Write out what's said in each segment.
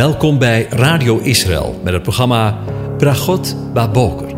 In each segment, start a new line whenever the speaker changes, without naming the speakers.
Welkom bij Radio Israël met het programma Bragot Baboker.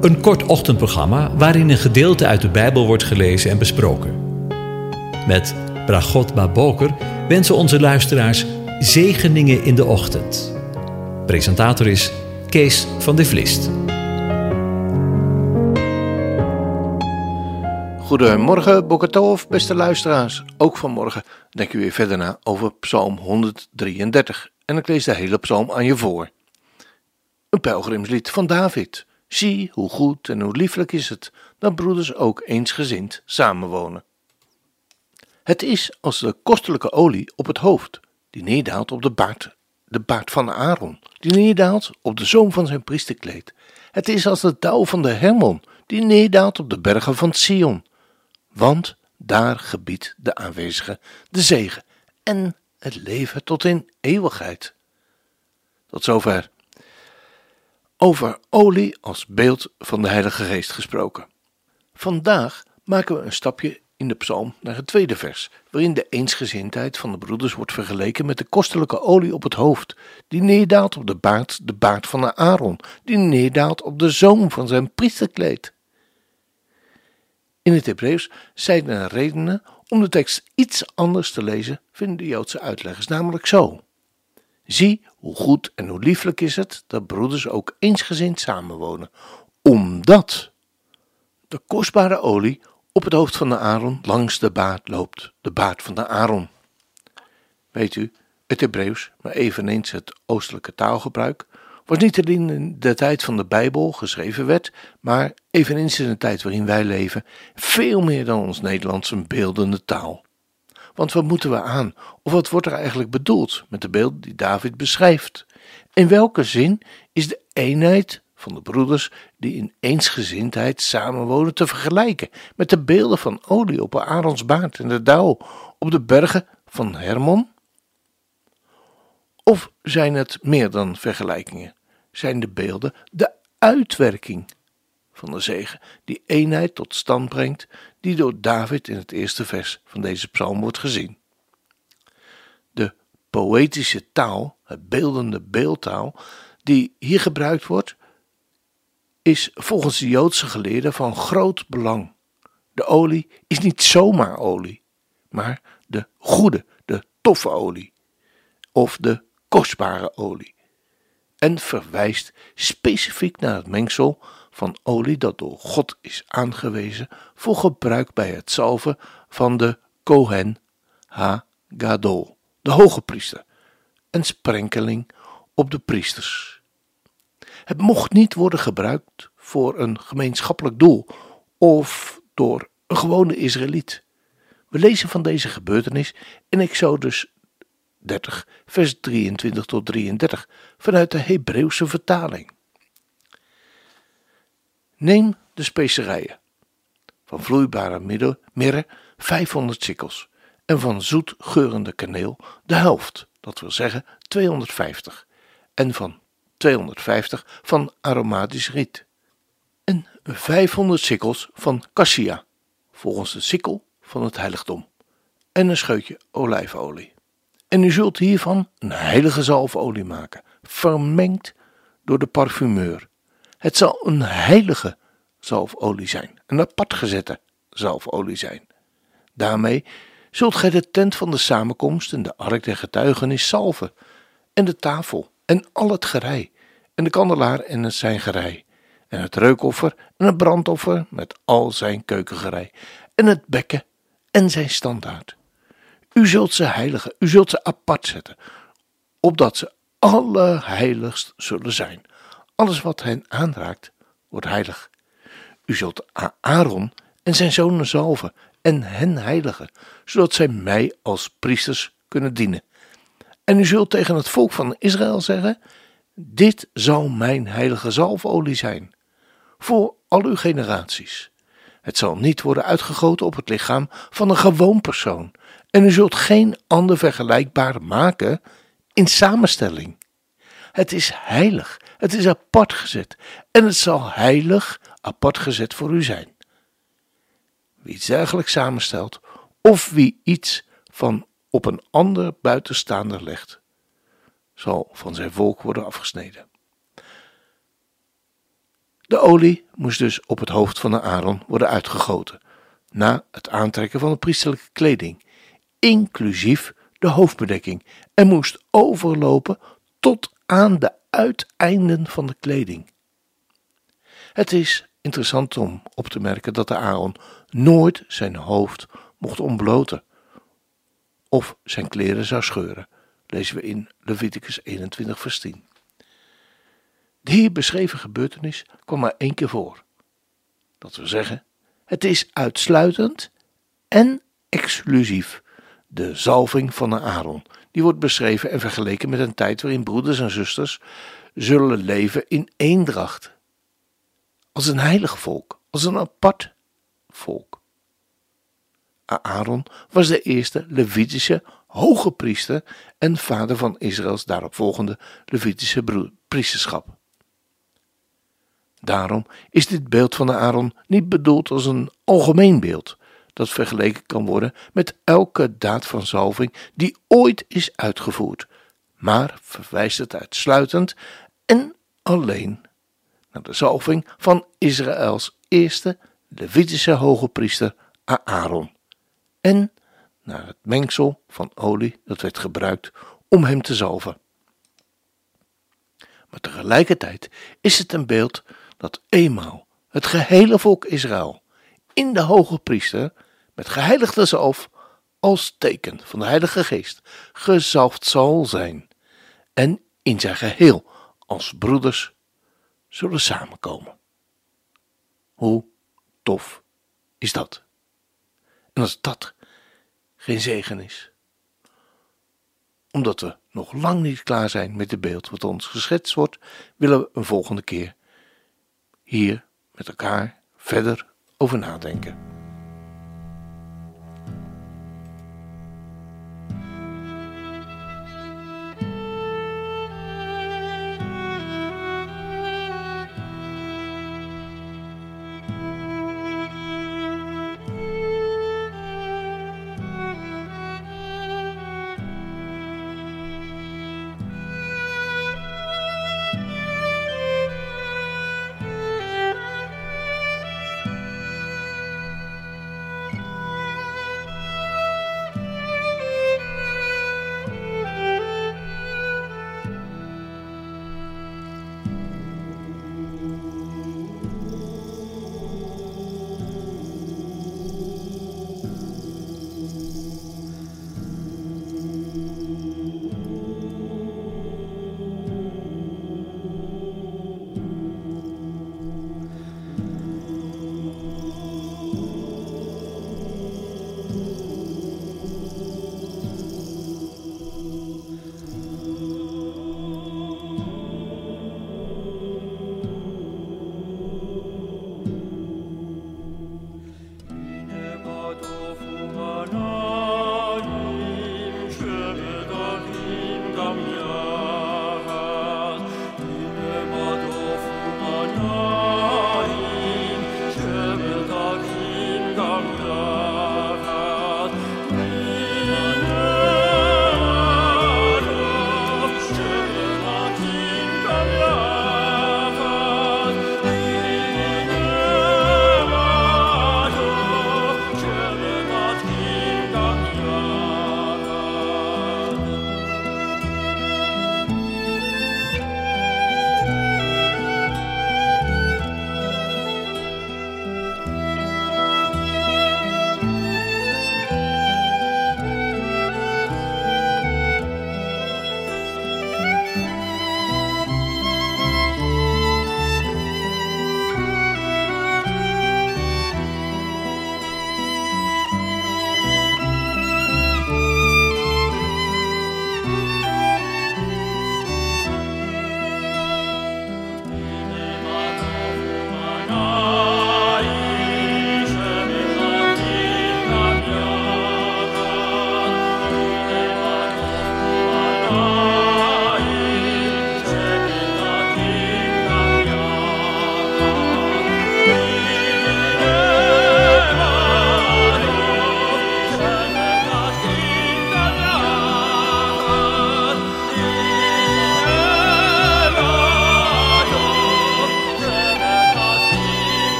Een kort ochtendprogramma waarin een gedeelte uit de Bijbel wordt gelezen en besproken. Met Bragot Baboker wensen onze luisteraars zegeningen in de ochtend. Presentator is Kees van de Vlist.
Goedemorgen, Bokatov, beste luisteraars. Ook vanmorgen denk je weer verder na over Psalm 133. En ik lees de hele psalm aan je voor. Een pelgrimslied van David. Zie hoe goed en hoe lieflijk is het dat broeders ook eensgezind samenwonen. Het is als de kostelijke olie op het hoofd, die neerdaalt op de baard, de baard van Aaron, die neerdaalt op de zoom van zijn priesterkleed. Het is als de touw van de Hermon, die neerdaalt op de bergen van Sion. Want daar gebiedt de aanwezige de zegen en het leven tot in eeuwigheid. Tot zover. Over olie als beeld van de Heilige Geest gesproken. Vandaag maken we een stapje in de psalm naar het tweede vers, waarin de eensgezindheid van de broeders wordt vergeleken met de kostelijke olie op het hoofd, die neerdaalt op de baard, de baard van de Aaron, die neerdaalt op de zoom van zijn priesterkleed. In het Hebreeuws zijn er redenen om de tekst iets anders te lezen, vinden de Joodse uitleggers namelijk zo. Zie hoe goed en hoe lieflijk is het dat broeders ook eensgezind samenwonen, omdat de kostbare olie op het hoofd van de Aaron langs de baard loopt, de baard van de Aaron. Weet u, het Hebreeuws, maar eveneens het oostelijke taalgebruik, was niet alleen in de tijd van de Bijbel geschreven werd, maar eveneens in de tijd waarin wij leven, veel meer dan ons Nederlands een beeldende taal. Want wat moeten we aan, of wat wordt er eigenlijk bedoeld met de beelden die David beschrijft? In welke zin is de eenheid van de broeders die in eensgezindheid samenwonen te vergelijken met de beelden van olie op Aarons baard en de dauw op de bergen van Hermon? Of zijn het meer dan vergelijkingen? Zijn de beelden de uitwerking van de zegen, die eenheid tot stand brengt, die door David in het eerste vers van deze psalm wordt gezien? De poëtische taal, het beeldende beeldtaal, die hier gebruikt wordt, is volgens de Joodse geleerden van groot belang. De olie is niet zomaar olie, maar de goede, de toffe olie, of de kostbare olie en verwijst specifiek naar het mengsel van olie dat door God is aangewezen voor gebruik bij het zalven van de Kohen Ha-Gadol, de hoge priester, en sprenkeling op de priesters. Het mocht niet worden gebruikt voor een gemeenschappelijk doel of door een gewone Israëliet. We lezen van deze gebeurtenis in Exodus 30, vers 23 tot 33 vanuit de Hebreeuwse vertaling. Neem de specerijen. Van vloeibare mirre 500 sikkels en van zoet geurende kaneel de helft, dat wil zeggen 250, en van 250 van aromatisch riet. En 500 sikkels van cassia, volgens de sikkel van het heiligdom, en een scheutje olijfolie. En u zult hiervan een heilige zalfolie maken, vermengd door de parfumeur. Het zal een heilige zalfolie zijn, een apart gezette zalfolie zijn. Daarmee zult gij de tent van de samenkomst en de ark der getuigenis salven, en de tafel, en al het gerei, en de kandelaar en het zijn gerei, en het reukoffer en het brandoffer met al zijn keukengerei, en het bekken en zijn standaard. U zult ze heiligen, u zult ze apart zetten, opdat ze allerheiligst zullen zijn. Alles wat hen aanraakt, wordt heilig. U zult Aaron en zijn zonen zalven en hen heiligen, zodat zij mij als priesters kunnen dienen. En u zult tegen het volk van Israël zeggen: Dit zal mijn heilige zalfolie zijn, voor al uw generaties. Het zal niet worden uitgegoten op het lichaam van een gewoon persoon, en u zult geen ander vergelijkbaar maken in samenstelling. Het is heilig, het is apart gezet en het zal heilig apart gezet voor u zijn. Wie iets dergelijks samenstelt of wie iets van op een ander buitenstaander legt, zal van zijn volk worden afgesneden. De olie moest dus op het hoofd van de Aaron worden uitgegoten, na het aantrekken van de priesterlijke kleding, inclusief de hoofdbedekking, en moest overlopen tot aan de uiteinden van de kleding. Het is interessant om op te merken dat de Aaron nooit zijn hoofd mocht ontbloten of zijn kleren zou scheuren, lezen we in Leviticus 21, vers 10. De hier beschreven gebeurtenis kwam maar één keer voor. Dat wil zeggen, het is uitsluitend en exclusief de zalving van de Aaron. Die wordt beschreven en vergeleken met een tijd waarin broeders en zusters zullen leven in eendracht. Als een heilig volk, als een apart volk. Aaron was de eerste Levitische hoge priester en vader van Israëls daaropvolgende Levitische priesterschap. Daarom is dit beeld van Aaron niet bedoeld als een algemeen beeld dat vergeleken kan worden met elke daad van zalving die ooit is uitgevoerd, maar verwijst het uitsluitend en alleen naar de zalving van Israëls eerste Levitische hoge priester Aaron en naar het mengsel van olie dat werd gebruikt om hem te zalven. Maar tegelijkertijd is het een beeld dat eenmaal het gehele volk Israël in de hoge priester met geheiligde zalf als teken van de Heilige Geest gezalfd zal zijn en in zijn geheel als broeders zullen samenkomen. Hoe tof is dat? En als dat geen zegen is, omdat we nog lang niet klaar zijn met het beeld wat ons geschetst wordt, willen we een volgende keer hier met elkaar verder over nadenken.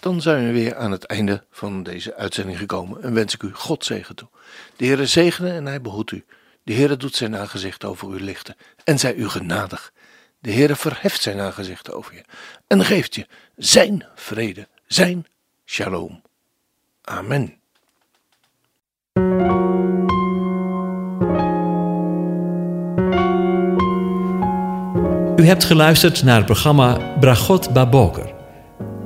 Dan zijn we weer aan het einde van deze uitzending gekomen en wens ik u God zegen toe. De Heere zegene en hij behoedt u. De Heere doet zijn aangezicht over u lichten en zij u genadig. De Heere verheft zijn aangezicht over je en geeft je zijn vrede, zijn shalom. Amen.
U hebt geluisterd naar het programma Bragot Baboker.